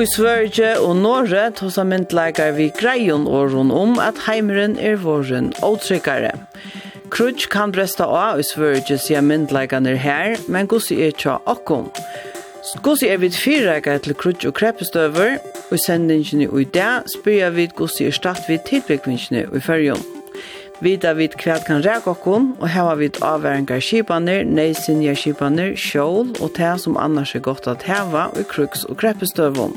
Og i Sverige og Norge hos av myndleikar vi greion åren om at heimeren er våren åtrykkare. Krutsch kan bresta av i Sverige siden myndleikan er her, men gossi er tja okkom. Gossi er vid fyrreikar til krutsch og krepestøver, og i sendingene i dag spyrir vi gossi er start vid tilbyggvinsjene i fyrjon vita vid kvært kan ræk okkon, og har vi avværingar skipaner, neisinja skipaner, sjål og tæ som annars er godt at hava i kruks og kreppestøvun.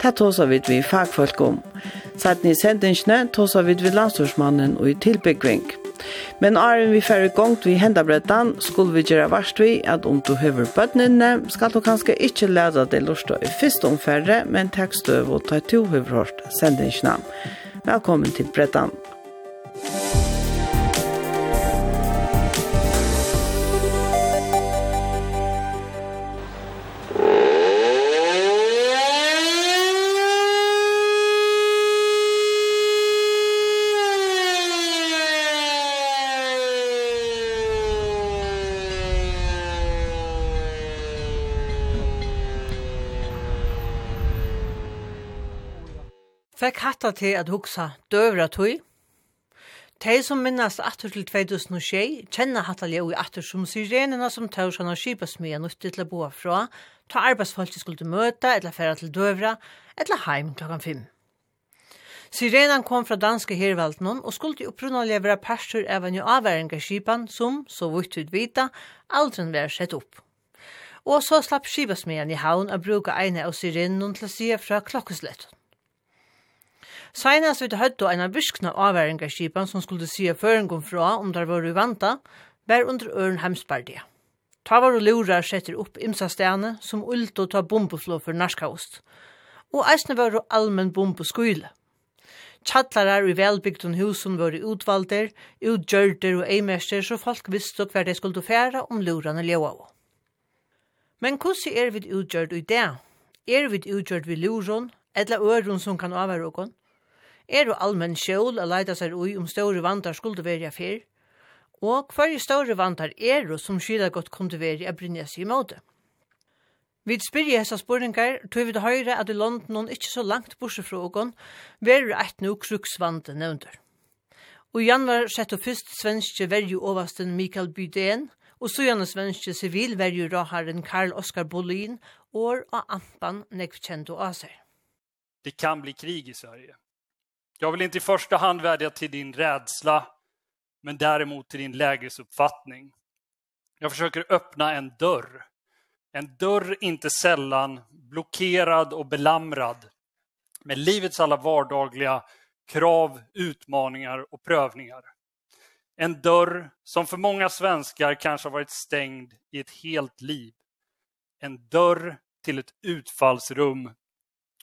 Tæ tåsa vid vi fagfolk om. Sætni i sendingsne tåsa vi vid landstorsmannen og i tilbyggving. Men æren vi færre gongt vi hendabrettan, skulle vi gjøre varst vi at om du høver bøtnene, skal du kanskje ikke leda det lorsta i fyrst omfærre, men takk støv og ta to høverhårst sendingsne. Velkommen Brettan. Velkommen til Brettan. Fekk hatta til at hugsa døvra tøy. Tei som minnast atur til 2006 kjenner hatta leo i atur som sirenina som tausan og nutti til å boa fra, ta arbeidsfolk til skulle møta, eller færa til døvra, eller heim klokkan 5. Sirenan kom fra danske hervaldnon og skulle opprunna levera pastur av en avværinga skipan som, så vitt ut vita, aldri var sett opp. Og så slapp skipasmian i haun a bruka eina av sirenon til å sige fra klokkeslettet. Seinast vi høyde en av byskna avværingarskipen som skulle sige kom fra om der var vanta, var under øren hemspardia. Ta var og lurar setter opp imsa stene som ulto ta bombeflå for narskaost, og eisne var og allmenn bombeskyle. Tjallarar i velbygden husen var utvalder, utgjørder og eimester så folk visste hver de skulle færa om lurane leua av. Men hvordan er vi utgjørt i det? Er vi utgjørt vi luron, eller øron som kan avvære okon? er jo allmenn sjål a leida seg ui om store vandar skulle være fyr, og hver store vandar er jo som skyla godt kom til være a brinja seg i måte. Vi spyrja hessa spurningar, tog vi til høyre at i London ikkje så langt borse fra ogon, verur eit nu kruksvande nevndur. Og i januar sett og fyrst svenske verju oversten Mikael Bydén, og søgjane svenske sivilverju raharen Karl Oskar Bolin, og av Ampan nekvkjent og aser. Det kan bli krig i Sverige. Jag vill inte i första hand vädja till din rädsla, men däremot till din lägesuppfattning. Jag försöker öppna en dörr. En dörr inte sällan blockerad och belamrad med livets alla vardagliga krav, utmaningar och prövningar. En dörr som för många svenskar kanske har varit stängd i ett helt liv. En dörr till ett utfallsrum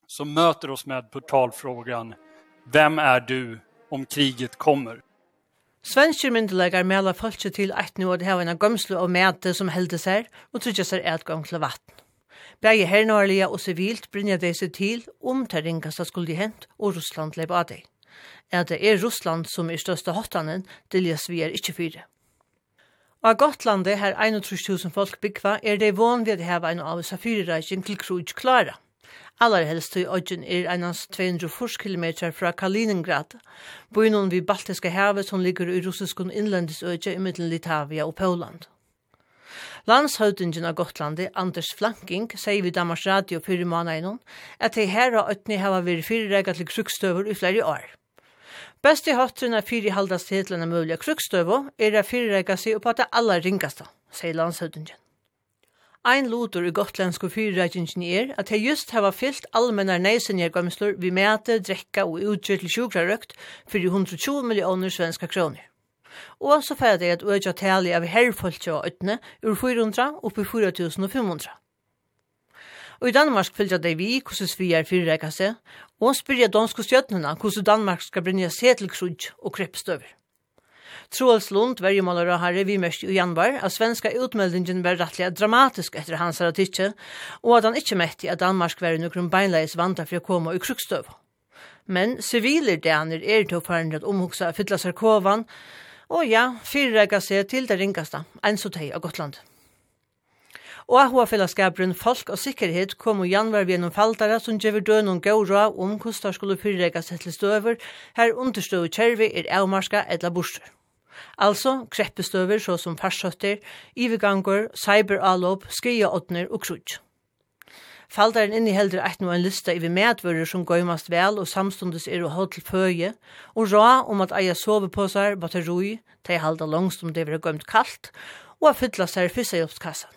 som möter oss med portalfrågan Vem är du om kriget kommer? Svenskir myndeleggar mela folket til eit nu at hava en gomslu og mæte som heldes her, og tryggja seg etgang til vatn. Begge hernorlige og sivilt brinja dei seg til om ter ringast at skulle hent, og Russland leip av dei. Er det er Russland som er største hottanen, det lės vi er ikkje fyre. Og Gotlandet her 31.000 folk byggva, er det vann vi at hava en av safyrirreiking til krug klara. Allar helst i Ogden er einans 240 km fra Kaliningrad, bøynon vi Baltiska havet som ligger i russiskun innlandesøyja i middelen Litavia og Poland. Landshøydingen av Gotlandi, Anders Flanking, sier vi Damars Radio fyrir måneden at de her og øtni hava vært fyrirrega til krukstøver i flere år. Besti hottren er fyrir haldast til en mulig krukstøver er a fyrirrega seg oppa det aller ringasta, sier landshøydingen. Ein lotur i gotländsk og fyrreikingen er at hei just hava fyllt allmennar neisenjergømslor vi mæte, drekka og utgjør til sjukrarøkt fyrir 120 millioner svenska kroner. Og så fyrir det at øyja tali av herrfolkja og øtne ur 400 oppi 4500. Og i Danmark fylgja dei vi hvordan vi er fyrreika seg, og spyrja dansk og stjøtnena hvordan Danmark skal brinja seg til krudj og kreppstøver. Troels Lund, verjemålare herre, vi mest i januar, at svenska utmeldingen var rettelig dramatisk etter hans ratikje, og at han ikke mette at Danmark var noen beinleis vanta for å komme i krukstøv. Men siviler daner er til å forandre at omhugsa fytla sarkovan, og ja, fyrrega seg til det ringasta, en teg av Gotland. Og hva fellesskaperen Folk og Sikkerhet kom i januar ved noen faldere som gjør døden noen gaura om hvordan det skulle fyrrega seg til støver, her understøv kjervi er avmarska etla borser. Altså kreppestøver så som farsøtter, iveganger, cyberalop, skriaåtner og krutsk. Faldaren innehelder eitt no en lista yvir medvører som gøymast vel og samstundes er å holde til føje, og rå om at eia soveposar, batteroi, tei halda langst om det vil ha gøymt kaldt, og a fylla seg fyrstahjelpskassan.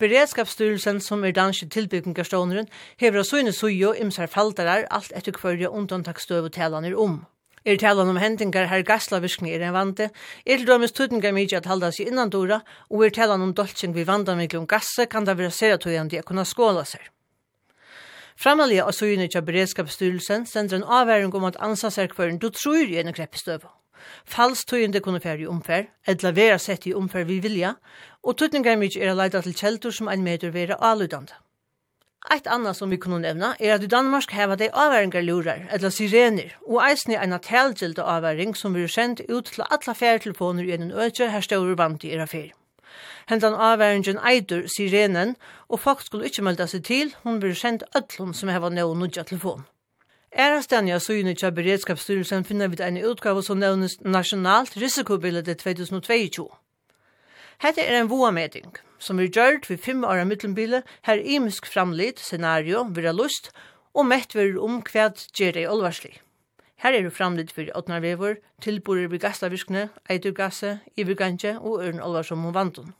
Beredskapsstyrelsen, som er danske tilbyggingarståneren, hever av søgne sujo imsar faldarar alt etter hverja undantakstøv og talan er om. Er talan om hendingar her gaslavirkning er en vante, er til dømes tøtningar mykje at halda seg innandora, og er talan om doltsing vi vandamikkel om gasse kan da vera sera tøyandi at kunna skåla seg. Framalige av søgjene til beredskapsstyrelsen sender en avværing om at ansatsverkføren du tror i en kreppestøv. Falstøyende kunne fære i omfær, edla vera sett i omfær vi vilja, og tøtningar mykje er leida til kjeltur som ein meter vera aludande. Ett annat som vi kunne nämna är att i Danmark heva de avværingar lurar, eller sirener, og eisne er en telgild avværing som vi sendt ut til alla færtelefoner i en øtje her større vant i affær. Hentan avværingen eitur sirenen, og folk skulle ikkje melda seg til, hun blir sendt ötlun som heva nå nudja telefon. Era stanja syne tja beredskapsstyrelsen finner vi en utgave som nevnes Nasjonalt Risikobildet 2022. Hette er en voameding, som er gjørt ved fem åra mittelbile, her imisk framlid, scenario, vira lust, og mett vir om kvæd gjerra i olvarsli. Her er det framlid for åtnarvevor, tilborer ved gastavirskene, eiturgasse, iverganje og ørn olvarsom og vandun.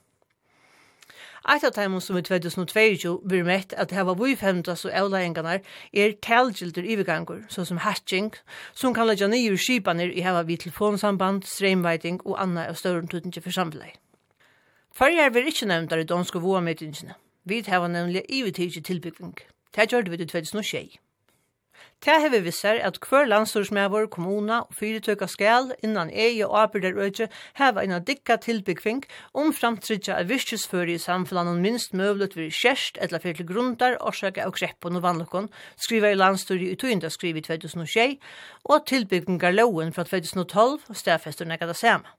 Eit av teimen som i 2022 blir mett at heva vifhemdas og avlæringarnar er talgildur ivergangur, såsom hatching, som kan leggja nye skipanir i heva vi telefonsamband, streamviting og anna av større tutningi for samfunnet. Førjar vi ikkje nevntar i danske våmetingene. Vi hava nemlig ivetidje tilbygging. Det gjør vi til 2006. Det har vi ser at hver landstorsmæver, kommuna og fyrirtøka skal innan eie og arbeidar øyde heva innan dikka tilbygging om framtrytja av virkesføre i samfunnet minst møvlet vi kjerst eller fyrir til grundar, årsaka og kreppon og vannlokon, skriver i landstorsmæver i tøynda skriv i 2006, og tilbyggingar loven fra 2012 stafester nekka det samme.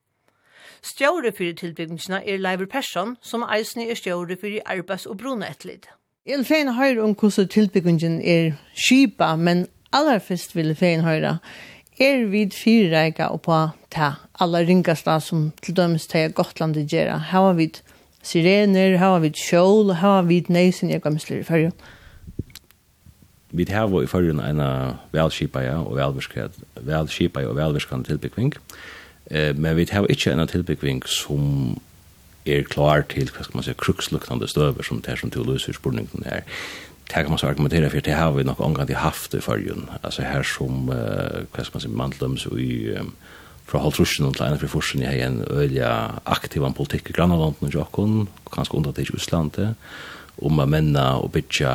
Stjåre fyrir tilbygningsna er Leiver Persson, som eisne er stjåre fyrir arbeids- og brunetlid. Jeg vil fein høyre om hvordan tilbyggingen er skipa, men aller først vil jeg fein høyre er vid fyrreika og på ta alla ringasta som til dømes til Gotlandet gjerra. Her har vi sirener, her har vi kjål, her har vi neisen jeg gamsler i fyrre. Vi har i fyrre en velskipa ja, og velskipa og velskipa og velskipa tilbygging. Og Eh, men vi har ikke en tilbygging som er klar til, hva skal man si, kruksluktande støver som det er som til å løse spurningen her. Det kan man så argumentera for, det har vi nok omgang til haft i fargen. Altså her som, uh, hva skal man si, mandlums og i... Um, fra halvtrusjen og til ene fri forsen jeg en øyelig aktiv en politikk i grannalanden og jokken, kanskje under til Russlandet, om å menna og bytja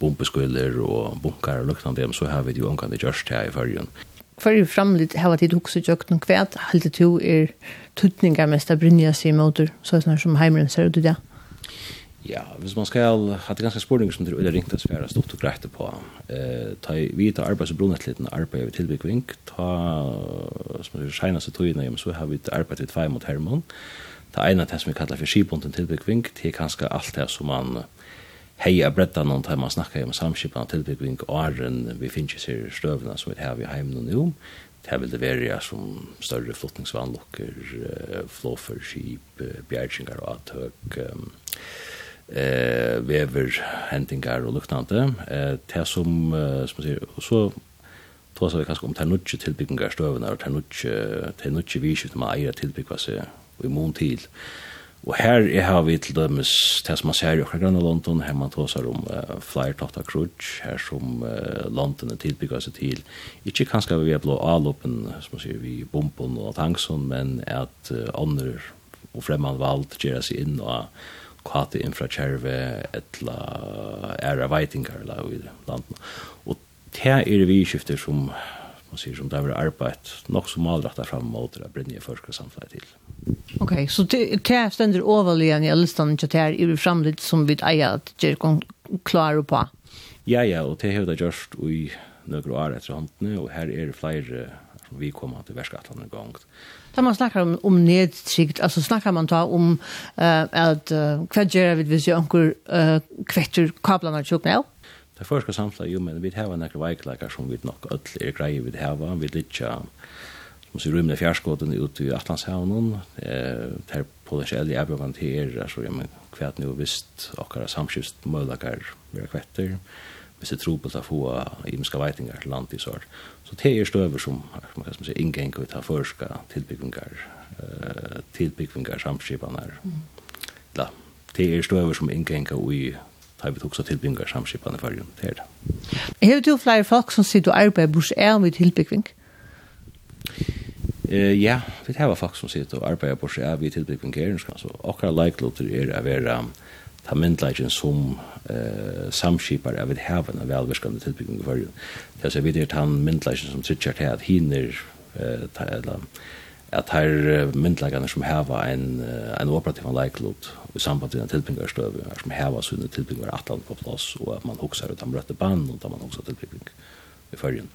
bombeskuller og bunkar og luktande, så har vi jo omkant i gjørst her i fargen. Hver er framlitt hava tid hukse tjøkken kvæt, halte to er tutningar mest av brynja seg måter, så er som heimren ser ut i det. Ja, hvis man skal ha det ganske spurning som det er ringt at svære stort og greit på. Eh, ta vi tar arbeids- og brunnetliten arbeid ved tilbyggving, ta som det seneste togene, så har vi arbeid ved tvei mot Hermon. Ta en av det som vi kallar for skibunden tilbyggving, det er ganske alt det som man heia bredda noen til man snakka om samskipan og tilbyggving og arren vi finnes her støvna som vi har i heim noen nå. Det vil det være som større flottningsvannlokker, flåfer, skip, bjergjengar og atøk, eh, vever, hentingar og luktande luknande. Det som, uh, som sier, og så tåsa vi kanskje om det er nudje tilbyggingar støvna og det er nudje, det er nudje vi skifter man eier tilbyggva seg og imon til. Eh, Og her er her vi til dømes det som man ser i okra grann London, her man tåsar om uh, flyer totta krutsch, her som uh, London er tilbygget seg til, Ikke kanskje vi er blå avloppen, som man sier, vi bomben og tankson, men at uh, andre og fremman valgt gjerra seg inn og kvate inn fra kjerve etla æra veitingar la, i landet. Og det er vi skifter som man sier, som det har vært arbeidt nok som malrettet fram mot det brenner jeg først samfunnet til. Ok, så det er stender overliggen i alle stedene til det her, er det som vi eier at det kan klare på? Ja, ja, og det har det gjort i nøyre år etter håndene, og her er det flere som vi kommer til verskattene en gang. Da man snakker om, om nedtrykt, altså snakker man da om uh, at uh, hva gjør vi hvis vi anker uh, kvetter kablene av tjokken av? Det første samfunnet, jo, men vi har nekker veikleikar som vi nok ødel er greie vi har, vi litt som sier rymne fjærskåten ut i Atlantshavnen, eh, der potensielle avbjørgan til er, altså, ja, men kvært nu visst okkara samskift møllakar vera kvetter, hvis det tror på å få imenska veitingar til land i sår. Så det er støver som, man kan si, inngeng ut av forska tilbyggvingar, eh, tilbyggvingar samskipanar, mm. da, det er støver som inngeng ut i har vi också tillbringar samskipande för det är det. Har du fler folk som sitter och arbetar bors är med tillbyggning? Eh ja, vi har folk som sitter och arbetar bors är med tillbyggning här så alltså like lot det är av era ta myndlagen som eh samskipar av det här en välverskande tillbyggning för det. Det så vi det han myndlagen som sitter at hinner eh ta eller, at her myndleggene som heva en, en operativ leiklod i samband med en her som heva sånne tilbygger atlan på plass, og at man hokser ut om rette band, og da man hokser tilbygging i førjen.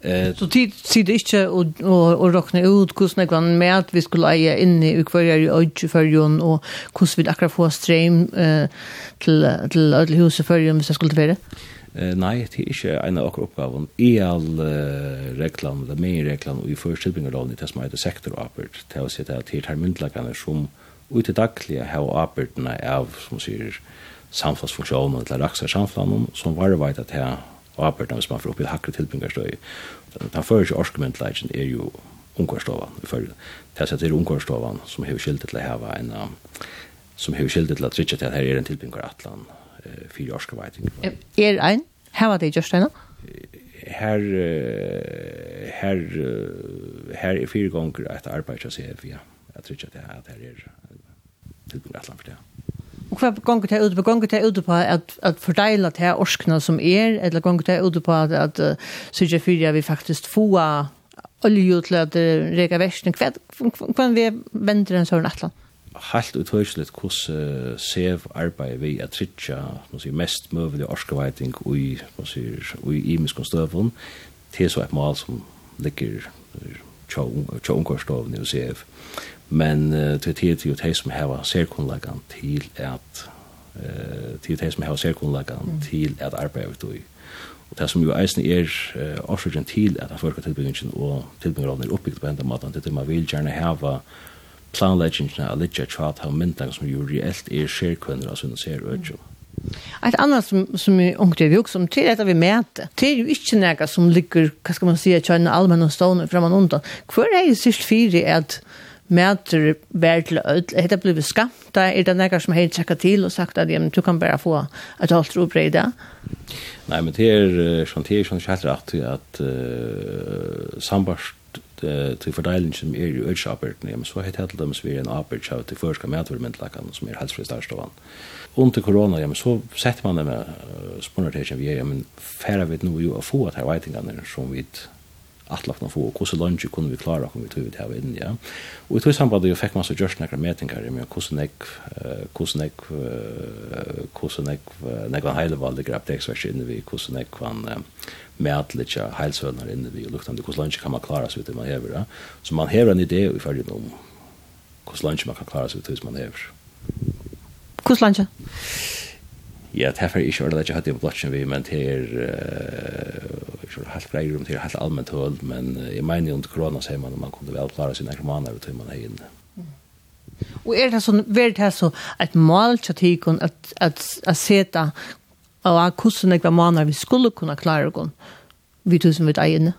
Eh, så tid sier det ikke å, å, å råkne ut hvordan jeg var med at vi skulle eie inne i kvarjer i øyne i førjen, og hvordan vi akkurat få stream eh, til, til ødelig hus i førjen hvis jeg skulle til ferie? Eh, nei, det er ikke en av akkurat oppgaven. I all uh, reglene, det mer reglene, og i førstilbringerloven i det som heter sektorappert, til å si det til termyndlagene som ut i daglige har appertene av, som sier, samfunnsfunksjonen til raksa samfunnet, som var veit at det her appertene hvis man får opp i hakre tilbringerstøy. Den første årskommentleggen er jo ungkarstovan. Det er til ungkarstovan som har skyldet til å hava en som har skyldet til å trykke til at her er en tilbringeratlan. atlan uh, fyrir orskaveiting. Er ein? Her var det just ennå? Her, her, her er fire gonger et arbeid til CF, ja. Jeg tror ikke at det her er tilgjengelig atlan for det. Og hva gonger det ut på? Gonger det ut på at, at fordela det her orskene som er, eller gonger det ut på at, at uh, sørger fyrir vi faktisk få olje til at reka versen. Hva, hva, vi hva, hva, hva, hva, helt utøyslet hvordan SEV arbeid vi er tritja sier, mest møvelig orskeveiting og i, sier, og imiskon støvun til så et mål som ligger tja ungårstoven i SEV. Men uh, til tid til de som har særkunnlagan til at uh, til de som har særkunnlagan til at arbeider vi Og det som jo eisen er uh, årsaken til at han førker tilbyggingen og tilbyggingen er oppbygd på enda maten, det er man vil gjerne heva planleggingen av litt tjat av myndene som jo reelt er skjerkvenner av sånne ser øyne. Ett annat som som är onkel vi också om till detta vi mäter. Det är ju inte några som ligger, vad ska man säga, tjän allmän och stående framan undan. Kvar är ju sist fyra att mäter värtel öll. Det blev skamt. Det är det några som har checkat till och sagt att ja, du kan bara få ett halvt ro på det? Nej, men det är sånt här som chatta att att uh, sambarst til fordelingen som er i ødelseapparaten, men så heter det dem som er en apert av til førska medvermyndelakken som er helseprist avstående. Under korona, ja, men så setter man det med spørsmålet her som vi er, ja, men færre vet nå jo å få at her veitingene som vi atlakna få, og hvordan lunge kunne vi klara om vi tog ut her inn, ja. Og i tog sambandet jo fikk man så gjørst nekra metingar med hvordan jeg, hvordan jeg, hvordan jeg, nekva heilevalde grep deksvers inne vi, hvordan jeg kan medlitja heilsvøvnar inne vi, og luktande hvordan lunge kan man klara seg ut det man hever, ja. Så man hever en idé i ferdin om hvordan lunge man kan klara seg ut det man hever. Hvordan lunge? Ja, det er ikke ordentlig at jeg hadde blotsen vi, men det er ikke helt greier om, det er helt allmenn høl, men jeg mener jo under korona sier man at man kunne vel klare sine ekromaner ved tøyman her inne. Og er det sånn, er det så et mål til tikon at, at, at seta av hvordan ekva maner vi skulle kunne klare oss, vi tusen vi er inne?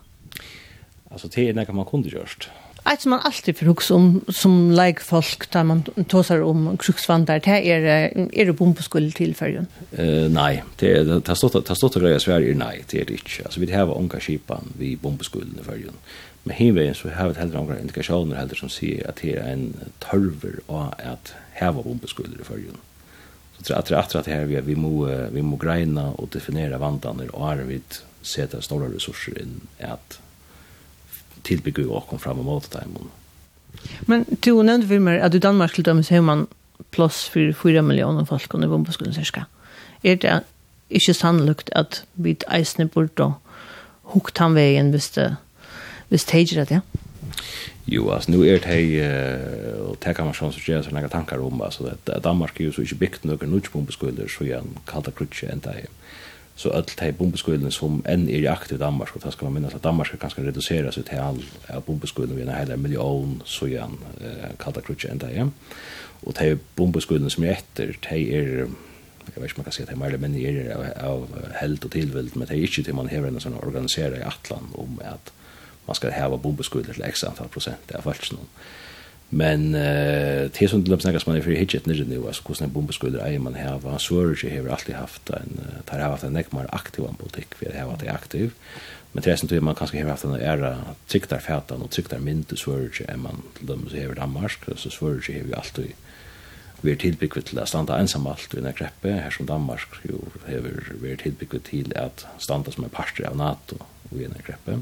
Altså, det er nekka man kunne gjørst. Eit som man alltid får hugsa om som leikfolk tar man tåsar om kruksvandar, det er, er det bombeskull til fyrjun? Uh, nei, det er det stått og greia Sverige, nei, det er det ikke. Altså, vi har unga kipan vi bombeskullen i fyrjun. Men hinveien så har vi heller unga indikasjoner heller som sier at det er en tørver av at heva bombeskullen i fyrjun. Så tror jeg at det här vi, vi, må, vi må greina og definera vandaner og er vi seta stora resurser inn at tilbygge og kom fram emot dem. Men du nevnte for meg at i Danmark til dømes har man plass for 4 millioner folk under bombeskolen cirka. Er det ikke sannolikt at vi eisne burde hukt han veien hvis det hvis det, ja? Jo, altså, nu er det hei, og det kan man som så gör sådana tankar om altså, at Danmark er jo så inte byggt några nutjbombeskulder så jag kan kalla krutsch ända så öll tei bombeskulden som enn er i aktiv i Danmark, og það skal man minna at Danmark skal ganske redusera ut til all av bombeskulden vi er en hele million, så igjen eh, kalda krutsi enda igjen. Og tei bombeskulden som er etter, tei er, jeg vet ikke man kan si at tei er mer menn er av, av held og tilvild, men tei er ikke til man hever en sånn organisera i Atlan om at man skal heva bombeskulden til x antal prosent av falsk noen. Men eh uh, det som det snackar man för hitchet nere nu alltså hur snabbt bomba är man här var Sverige har alltid haft en tar haft en nekmar aktiv en politik för det har varit aktiv. Men det är inte man kanske har haft en era tryckta fätan och tryckta mynt Sverige är man de dem så har Danmark så Sverige har ju alltid vi är tillbyggt till att stanna ensam allt i den här greppe, här som Danmark jo, har vi är tillbyggd till att standa som en parter av NATO i en greppe.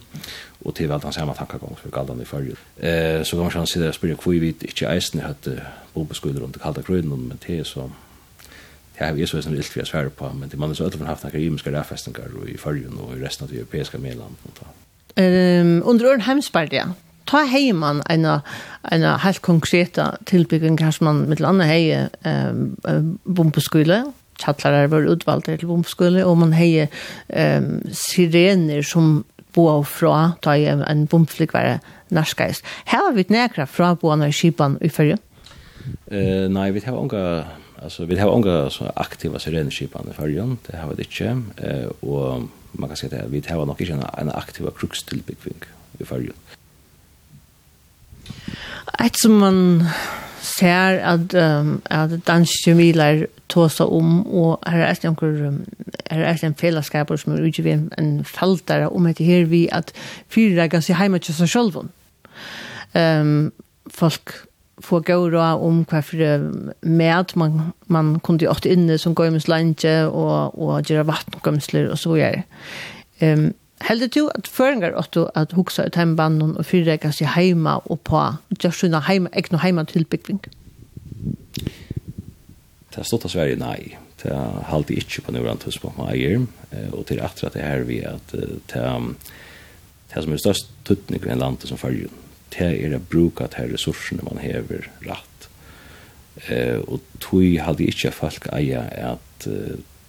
og til vel den samme tankagång som vi kallet den i fyrre. Eh, så kan man sier det, spyrir hvor vi ikke eisen har hatt bobeskulder under kalda grunnen, men det er så, det har vi så en ilt vi har svære på, men det man er så ødelven haft noen rimiske ræfestinger i fyrre og i resten av de europeiske medland. Um, under åren heimspardia, ta hei man en, en helt konkreta tilbygging, kanskje man mitt landa hei um, bombeskule, tjattlarar var utvalda til bombskole, og man hei um, sirener som boa fra, ta i en bombflik var narskais. Her har vi nekra fra boana i Kipan i fyrje? Uh, nei, vi har unga altså, vi har unga så aktiva sirenskipan i fyrje, det har vi ikke, Eh og man kan si at vi har nok ikke en aktiva kruxtillbyggning i fyrje. Et som man ser at, um, at danske miler tåsa om, og her er det noen, her er det en fellesskaper som er utgivet en, en feltere om etter her vi at fyra kan si heima til seg selv. Um, folk få gå då om hva for med man man kunne gjort inne som går med og, och och göra vattengömslor så vidare. Um, Heldur du at føringar åttu at hugsa ut heimbanden og fyrreka seg heima og på just sina heima, ekno heima tilbyggving? Det stått av Sverige, nei. Det halde ikkje på nøyran tidspunkt på meier, og til atra at det her vi at det det som er størst tuttning i en land som fyrir det er å bruka det her ressursene man hever rett. Og tog halde ikkje folk eia at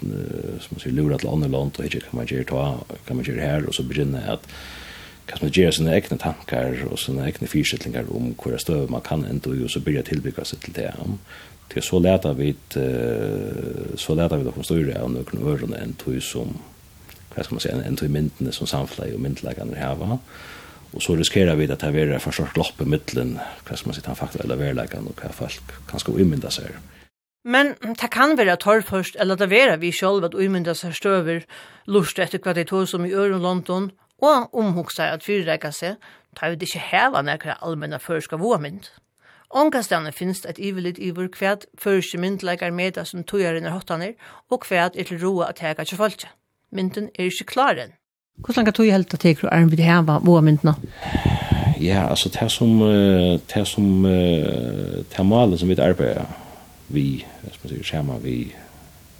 som man säger lura till andra land, och inte kan man göra ta, kan man göra här och så begynne att kan man göra sina egna tankar och sina egna fyrsättningar om hver støv man kan ändå och så börjar tillbygga sig till det. Til så leta vi så leta vi då for større av några öron än tog som vad ska man säga, en tog myndene som samflei och myndläggande här hava. Och så riskerar vi att det er for stort glopp i mittlen, vad ska man säga, han faktisk eller verlegan och vad folk kan skal sig. seg. Men det kan være torrførst, eller det vera vi sjálf at umynda seg støver, lust etter hva de tog som i øren London, og omhugsa at fyrreika seg, tar vi det ikke heva nekra allmenna førska våmynd. Ångastene finnes et ivelit iver hva førske myndleikar meda som togjarin i hottaner, og hva er til roa at hega til folke. Mynden er ikke klar enn. Hvordan kan tog helt at teker er arm vid heva våmyndna? Ja, altså det som, det som, det malet som vi arbeider, vi, som man sier, skjermer vi,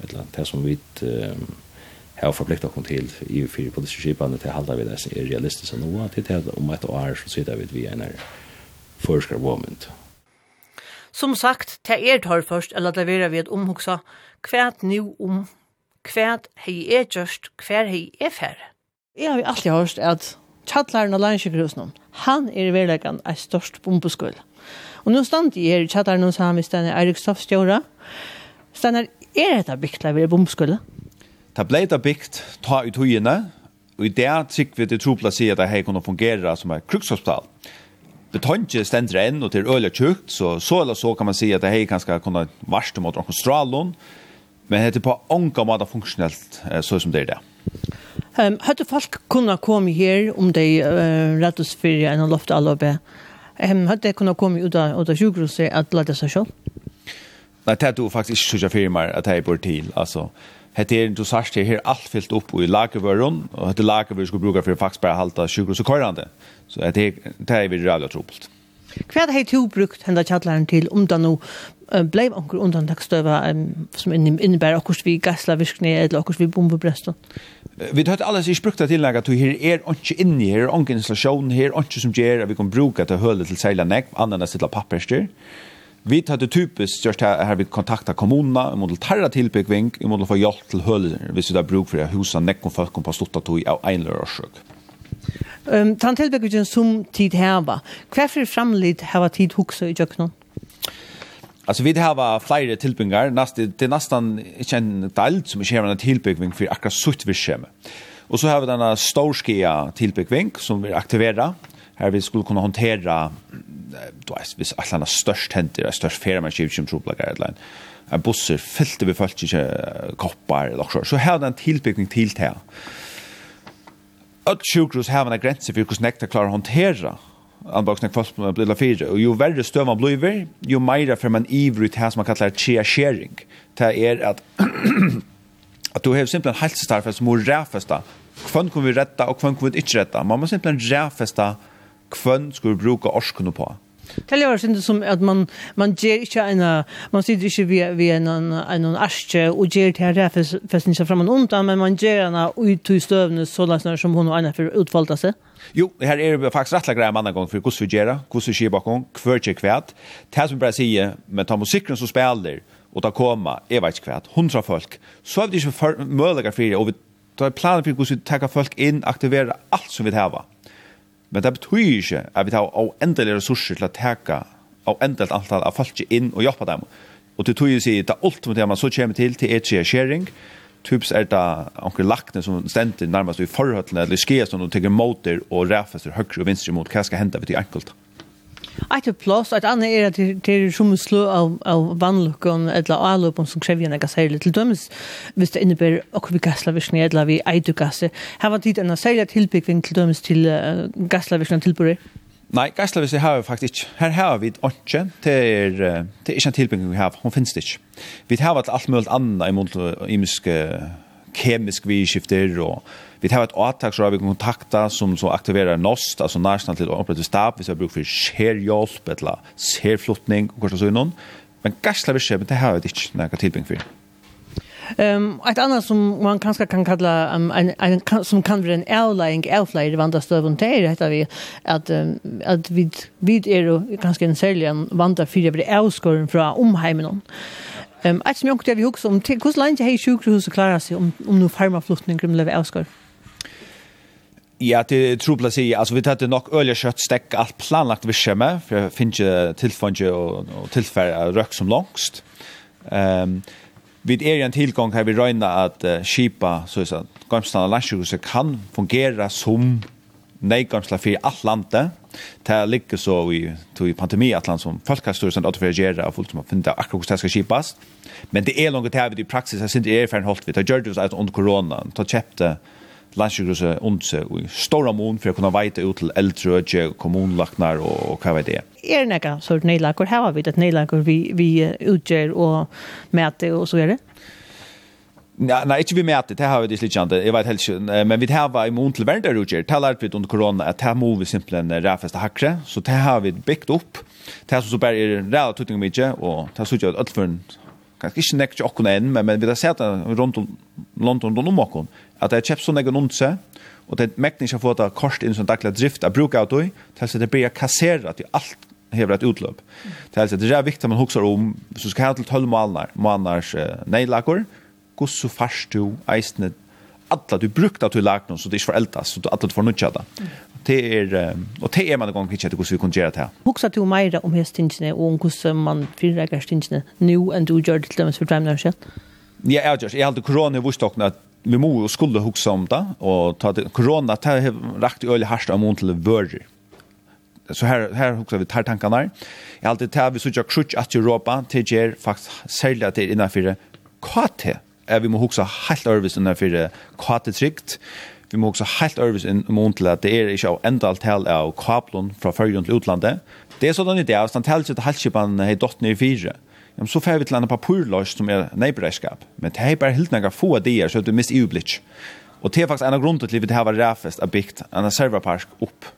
et eller annet, det som vi um, har forpliktet oss til i fire politiske skipene til halda vi det som er realistisk nå, til det om et år så sitter vi vi en forsker moment. Som sagt, det er tar først, eller det vil vi et omhugsa, hvert nu om, hvert hei er gjørst, hvert hei er færre. Jeg har jo alltid hørt at Tjallaren og Læringsjøkrusen, han er i verleggen en størst bombeskull. Och nu stand i er chattar någon så här med Stanley Erik Stoffstjora. Stannar är detta byggt där vi bomskulle. ble det bygd ta ut høyene, Och i det tycker vi det tropla sig at det här kunne fungere som ett krukshospital. Betonje ständer enn och til öliga tjukt så så eller så kan man säga att det här kan ska kunna varst mot noen strålon. Men det er på anka mata funktionellt så som det er det. Ehm hade folk kunna komma her om de uh, rett og för en loft alle oppe? Ehm hade det kunnat komma ut av av sjukhuset att låta sig själv. Nej, det du faktiskt inte så firmar att det bor bort till alltså Det er du sagt det här alt fyllt upp i lagervörron og det lagervör skulle bruka för faktiskt bara halta sjukhus och körande. Så det er det är vi rävla trubbelt. Kvad har du brukt hända chatlaren til om det nu blev onkur undantagsstøva um, som innebærer akkurs vi gassla virkne eller akkurs vi bombebresten. Vi har alles i sprukta tillegg at her er ikke inni, her er ikke installasjon, her er ikke som gjør at vi kan bruka til høle til seila nek, annan enn til papperstyr. Vi tar det typisk just her, her vi kontakta kommunerna vi modell tarra tillbyggving i få hjelp til høle hvis vi så bruk for husa nek og folk på stotta tog av einlur lörsök. Ehm um, tant tillbyggvingen som tid heva, hva Kvar framlid heva tid huxa i jöknon. Alltså vi har var flera tillbyggar, näst det nästan en del som är en tillbyggning för akkurat sutt vi schema. Och så har vi denna storskia tillbyggning som vi aktiverar. Här vi skulle kunna hantera då är vis alla störst händer, störst färma som trubblagar eller en busser fyllt vi folk inte koppar eller så. Så här den tillbyggning till det här. Att sjukhus har en gräns för hur snäckta klarar hantera anboxna kvast på blilla fyra och ju värre stöv man blir ju mer för man ivrig här som man kallar chia sharing det är att att du har simpelt helt starkt som räfesta kvön kommer vi rätta och kvön kommer vi inte rätta man måste simpelt räfesta kvön skulle bruka orskon på Tell jag synd som att man man ger inte en man sitter inte vi vi en en en asche och ger det här därför fastän fram framan ont men man ger en ut i stövnen så där som hon och Anna för utfalta sig. Jo, her er det faktisk rettelig grejer mann en gang for hvordan vi gjør det, hvordan vi skjer bakom, hver ikke kvært. Det här som bare sier, men ta musikken som spiller, og ta koma, jeg vet ikke kvært, hundra folk. Så er det ikke ju for det, og vi tar planer for hvordan vi tar folk inn, aktiverer alt som vi tar Men det betyr ikke at vi tar av endelige ressurser til å teka av endelige antall av folk inn og hjelpe dem. Og det tog jeg sier, det er alt man så kommer til til etter skjering, typs er det anker lakne som stender nærmest i forhøttene, eller skjer som de tenker måter og ræfester høyre og vinstre mot hva skal hende ved de enkelte. Eit er plås, eit annat er at det er som slå av, av vannlukken eller avlukken som krever en særlig til dømes, hvis det innebærer okkur vi gasslavisning eller vi eidugasse. Her var det en særlig tilbyggving til dømes til uh, gasslavisning tilbyrre? Nei, gasslavisning har vi faktisk ikke. Her har vi ikke, det er, det er ikke en tilbyggving vi har, hun finnes det ikke. Vi har alt mulig annet i mot imiske kemisk vidskifter og vi tar et avtag så har vi kontakta som så aktiverar NOST, altså National til Operative stab, hvis vi har bruk for skjerhjelp eller särflottning og kanske så innan. Men gasla vi det har vi ikke noe några for. för. Ehm ett annat som man kanske kan kalla um, en en som kan bli en outlying outlier vanda stöven till heter vi att um, att vi vi är er ganska en säljan vanda för det avskoren från omheimen. Ehm att jag kunde vi hugsa om till hur länge hej sjukhus och klara sig om om nu farmaflottning grumlev avskar. Ja, det tror jag säger. Alltså vi hade nog öliga kjøtt stekk alt planlagt vi schema för finner ikke tillfånge och og tilfære rök som langst. Ehm um, vi er en tillgång här vi røyna att uh, skipa så att Gamstad och kan fungera som nejkomstla för allt landet. Det ligger så i, i pandemi att land som folkhälsstyrelsen att förgera och folk som har funnit akkurat hur det ska kipas. Men det är långt här i praxis, jag syns det är hållt vid. Det gör det alltså under corona. Det köpte landsjukhuset ondse i stora mån för att kunna veta ut till äldre kommunlagnar och, och vad vet det. Är det några sort nejlager? Här har vi det nejlager vi, vi utgör och mäter och så är det. Ja, nei, ikke vi mäter. Det har vi det kjent, jeg vet helt ikke, Men vi har var i mån till det har lært vi under korona, at det må vi simpelthen ræfeste hakre, Så det har vi byggt opp, Det har som så bara är relativt tungt mycket og det har så jag allt för en ikke inte näkt åkken enn, men men vi har sett rundt om London om åkken, at det er kjøpt sånn egen gnonse og det er mäktigt att få ta kort inn som daglig drift att bruka ut då. Det det blir kasserat i alt hever et utløp. Det er altså, det er viktig at man husker om, så skal jeg til tølv måneder, måneders eh, neilakor, gossu fast du eisne alla du brukta til lagnon så det är föräldas så du alla du får nutcha det. Det är och det är man gång kitchen hur vi kan göra det här. Huxa du meira om hästingarna og om hur man fyra hästingarna nu än du gör det till dem så fram när Ja, jag just jag hade corona visst också att vi må och skulle huxa om det og ta corona ta rakt öl harsta om til vörger. Så her her huxar vi tar tankarna. Jag alltid tar vi så jag crutch att Europa till ger faktiskt sälja till innanför KT vi må huske helt øvrigt enn for hva det trygt. Vi må huske helt øvrigt enn mån til at det er ikke av enda alt tal av kablon fra følgen til utlandet. Det er sånn i det, hvis han taler seg til halskipan hei dotten i fire, ja, så får vi til en papurløs som er neiberedskap. Men det er bare helt nægge få av det, så det er mist. Og det er faktisk en av grunnen til at vi har vært ræfest av bygd en serverpark opp.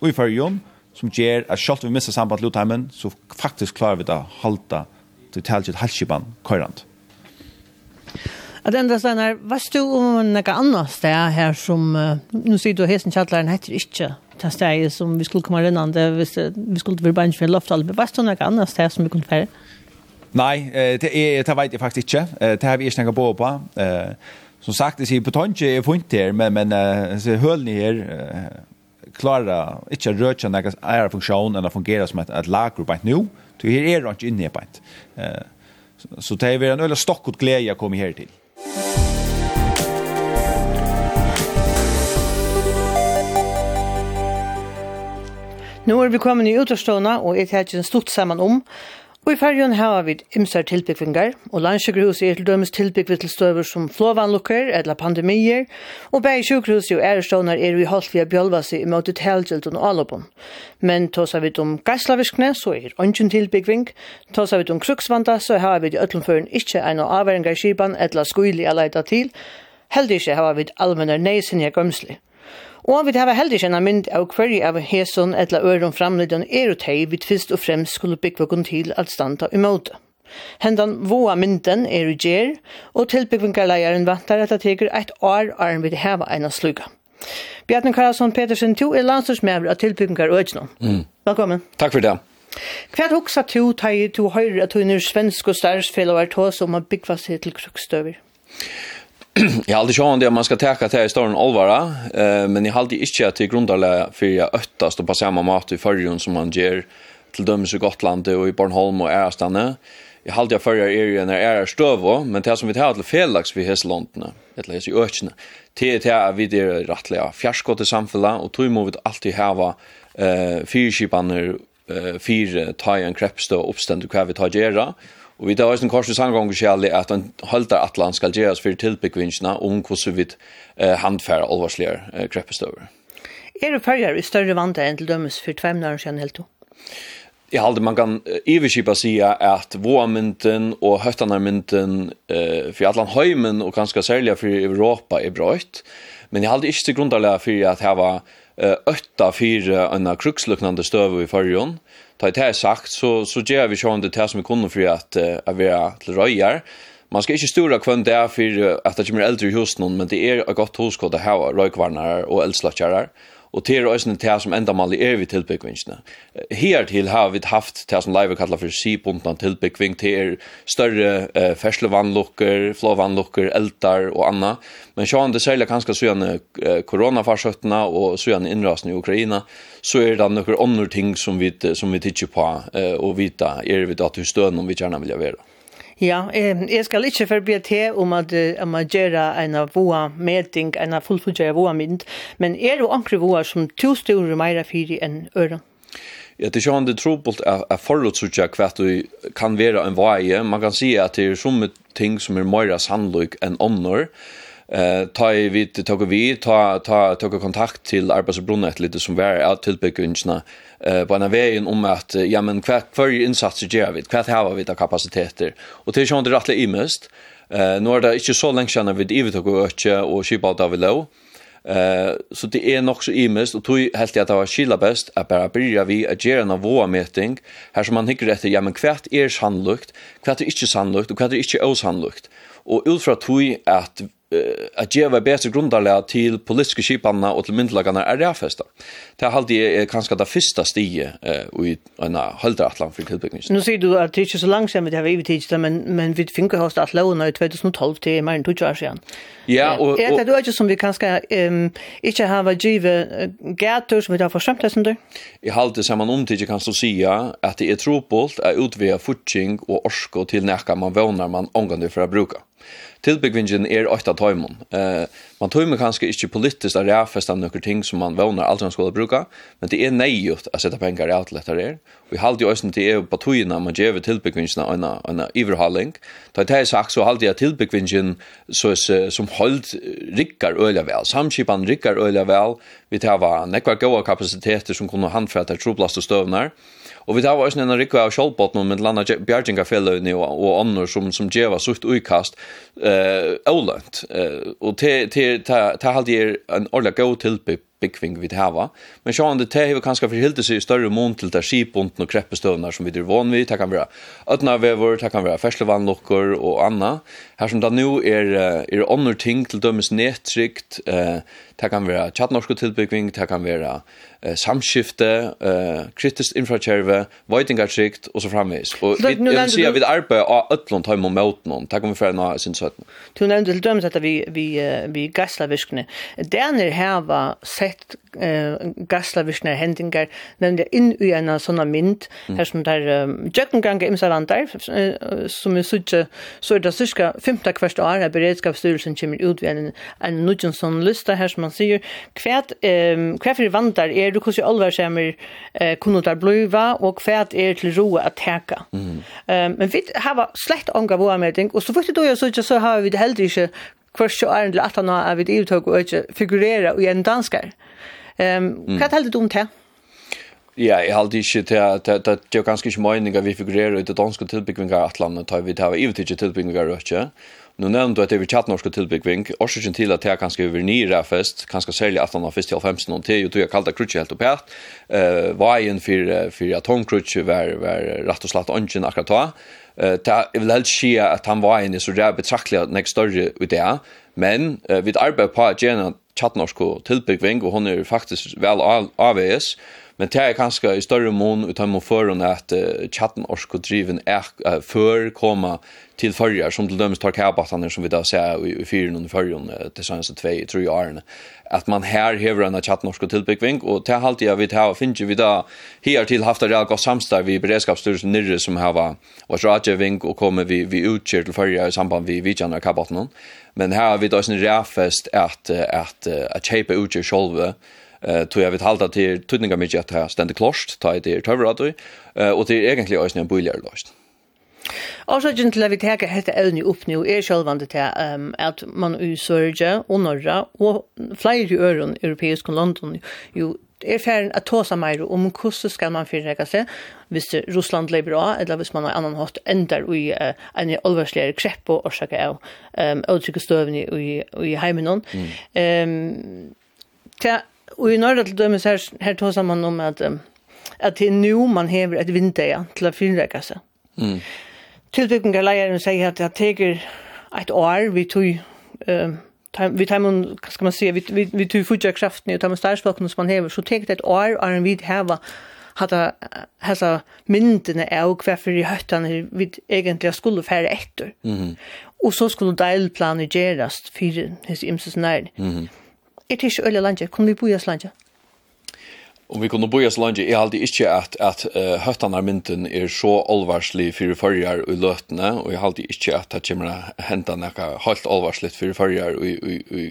Og i følgen, som gjør at selv om vi mister samband til utheimen, så faktisk klarer vi det å halte til talget halskipan køyrant. At enda stannar, varst du om något annat ställe her som, uh, nu sier du hesen tjallaren heter inte ta steg som vi skulle komma rinnande, hvis, vi skulle vara bange för loftalbe, varst du något annat ställe som vi kunne fære? Nei, det er det vet jeg faktisk ikke. Det har vi ikke snakket på på. Som sagt, det sier på betonje er funnet her, men, men hølene her klarer ikke å rødkjøre noen ære funksjon eller fungere som et, et lager på et nå. Så her er det ikke inne på et. Så det er en øyne stokkot glede å komme her til. Nå er vi kommet i utforstående, og jeg tar ikke en stort sammen om Og i fergen har vi imser tilbyggvingar, og landsjukkerhuset er til dømes tilbyggvig til støver som flåvanlukker eller pandemier, og begge sjukkerhuset og ærestånar er vi holdt via bjølvasi i møte tilgjeld og alopon. Men tås vi om geislavirkne, så er ønsken tilbyggving, tås vi om kruksvanda, så har vi i øtlenføren ikke en avværingar i kiban eller skuili a leida til, heldig ikkje har vi allmennar neisinja gømsli. Og vi har heldig kjenna mynd av hver av heson etla øron framlidjan er og teg vi fyrst og fremst skulle byggva kun til at standa imot. Hendan voa mynden er i gjer, og tilbyggvingarleieren vantar at det teker eit år arm vid heva eina sluga. Bjarne Karlsson Petersen, du er landstorsmæver av tilbyggingar og Mm. Velkommen. Takk for det. Hva hoksa du teg du høyre at du er svensk og stærsfellover tås om å byggva seg til krukstøver? jag har aldrig sjön det man ska täcka till i storm allvara eh men jag har aldrig inte att det grundarla för jag öttast och på samma mat i förrjun som man ger till dömes i Gotland och i Bornholm och Ärstanne. Jag har aldrig förra är ju när är stöv men det som vi tar till felaks vi hes eller hes i ökna. Det är det att vi det rättliga fjärskott i samfälla och tror må vi alltid var eh fyrskipanner eh fyra tajan krepstå uppständigt kvar vi tar göra Og vi tar også en korsig samgång skjærlig at en at land skal gjøres for tilbyggvinsjene om hvordan vi eh, handfæra alvarsligere eh, kreppestøver. Er det færger i større vandre enn til dømes for tvemnaren siden helt to? Jeg halde man kan iverskipa sia at våamynten og høttanarmynten eh, for allan høymen og ganske særlig for Europa er brøyt. Men jeg halde ikke til grundarlega for at her var øtta fyrir enn kruksluknande støv i fyrjon ta det här sagt så så ger vi sjön det här som vi kunde för att att vi är till röjar. Man ska inte stora kvant där för att det kommer äldre hus någon men det är ett gott hus kvar det röjkvarnar och eldslökare og til øyne til som endamal er vi tilbyggvingsene. Her til har vi haft til som Leive kallar for sibundna tilbyggving til er større eh, ferslevannlukker, flåvannlukker, eldar og anna. Men sjåan det særlig kanskje sånn eh, koronafarsøttene og sånn innrasen i Ukraina, så er det noen andre ting som vi, som vi tidsjer på eh, og vita er vi da til støen om vi gjerne vilja være. Ja, eh, jeg skal ikke forbi til om at om at gjøre en av voa meting, en av fullfugere voa mynd, men er det ankre voa som to store meira fyri enn øren? Ja, det er ikke det trobult at forutsutja hva du kan være en vaie. Man kan si at det er sum ting som er meira sannløyk enn ånder, eh ta i vid tog vi ta ta tog kontakt till arbetsbrunnet lite som var att tillbyggningarna eh på en vägen om att ja men kvar för insatser gör vi kvar har vi ta kapaciteter och det är ju inte rätt imest eh nu är det inte så länge sedan vi det tog och och skipa av low Eh så det är nog så imest och tog helt att det var skilla bäst att bara börja vi att göra en vår meeting här som man hickar efter ja men kvart är sannolikt kvart är inte sannolikt och kvart är inte osannolikt och ut tog att at geva betre grundarlega til politiske skipanna og til myndelagarna er ræfesta. Det halde jeg er kanskje det første stige uh, i en halvdaratlan for tilbyggning. Nå sier du at det er ikke så langt siden vi har vi tidsda, men, men vi finner hos at lovene i 2012 til mer enn 20 år siden. Ja, og... Er det du ikke som vi kanskje um, ikke har vært givet gater som vi har forsømt det som du? Jeg halde saman om tidsda kan så sia at det er trobult er utvea futsing og orsko til nekka man vånar man omgående for å bruka tilbyggvingen er åtta tøymon. Eh, man tøymer kanskje ikke politisk å ræfest noen ting som man vågner alt man skulle bruka, men det er nøyut å sette penger i alt dette er. Vi halde jo også til EU på tøyene man gjør tilbyggvingen av en, en iverhaling. Da det er sagt så halde jeg tilbyggvingen som holdt rikkar øyla vel. Samskipan rikkar øyla vel. Vi tar var nekva gode kapasiteter som kunne handfrette troplast og støvnar. Og vi tar var en rikve av kjolbåten med landa bjergjengafellene og, og andre som, som djeva sutt uikast uh, avlønt. Uh, og det, det, det, det, det, det, det, det, det, det, byggving vi hava. Men sjå det te har kanskje forhilte seg større mån til der skipbunden og kreppestøvnar som vi er van vi. Det kan være ötnavevor, det kan være ferslevannlokker og anna. Her som det nå er, er andre ting til dømes nedtrykt, eh, det kan være tjattnorske tilbygging, det kan være eh, samskifte, eh, kritisk infrakjerve, veitingartrykt og så framvis. Og vi, jeg vil si at vi arbeider av ötlund heim og møtnån. Det kan vi fyrir nå sin søtten. Du nevnte til dømes at vi, vi, vi gassla virkene. Denne heva sett eh gaslavisknar hendingar nemnde inn í en sonna mynd her sum der um, jøkkenganga imsa vandar som er suðja so er det cirka 15 kvart år av beredskapsstyrelsen kemur út við ein ein nudgen son lista her sum man sier kvært ehm kvært fyrir vandar er du hvordan alvar semir eh, kunnu der bliva og kvært er til ro at teka mm. men vit hava slett anga vår meding og so fort du gjør så har vi det heldig kvørst og æren til at han har vidt ivtøk og ikke figurere i en danskar. Um, hva hade det om det? Ja, jeg halte ikke til at det er ganske ikke mening at vi figurerer ut i danske tilbyggvingar at landet tar vi til å ha ivtøk tilbyggvingar og ikke. Nu nevnte du at det er tjattnorske tilbyggving. Årsaken til at det er ganske over nire fest, ganske særlig at han har fest til 15 noen tid, og tog jeg kallte krutsi helt opp her. Uh, Veien for, for atomkrutsi var, var rett og slett ånden akkurat da. Eh ta jag vill helst se at han var inne så der betraktelig at nek större ut det. Men eh, vid arbetar på att gärna chatnorsko tillbyggving og hon er faktisk vel avs Men det er kanskje i større mån ut av må føren at uh, chatten orsk og driven er uh, før koma til førjer, som til dømes tar kæbattene som vi da ser i, i fyren under førjen uh, til sanns og tvei, tror jeg årene. At man her hever en chatten orsk og tilbyggving, og til halte jeg vidt her, finner vi da her til haft det godt samstår vi beredskapsstyrelsen nirre som har var rådgjøving og kommer vi, vi utkjør til førjer i samband vi vidtjener kæbattene. Men her har vi da sin en ræfest at, at, at, at, at, at, at, eh tror jag vet halta till tudningar mycket att här ständigt klost ta det tövrat och det är egentligen ösnen buljer löst. Och så vi at vi teker hette evne opp är själva selvvandet til ehm att man i och Norra, och flere i öron europeisk London, ju er ferden at ta seg mer om hvordan skal man fyrrega seg, hvis Russland lever av, eller hvis man har annan hatt endar i uh, en alvarsligere krepp og årsaker av um, uttrykkestøvene i, i heimen. Mm. Um, Og i norra til dømes her, her tåsar man om at, at det er nå man hever et vindeia til å finreka seg. Mm. Tilbyggingar leieren sier at det teker et år vi tog uh, vi tar man ska man se vi vi vi tog fulla kraften och tar man starkvaken som man häver så tek det ett år är en vid häva hade hasa myndene av kvarför i höttan vi egentligen skulle färra efter. Mhm. Och så skulle delplaner göras för his imses när. Mhm er det ikke øyelig landet? Kunne vi bo i landet? Om vi kunne bo i oss landet, er alltid ikke at, at uh, høttene av mynten er så alvarslig for førjer i løtene, og jeg er alltid ikke at det kommer å hente noe helt alvarslig for førjer i, i, i,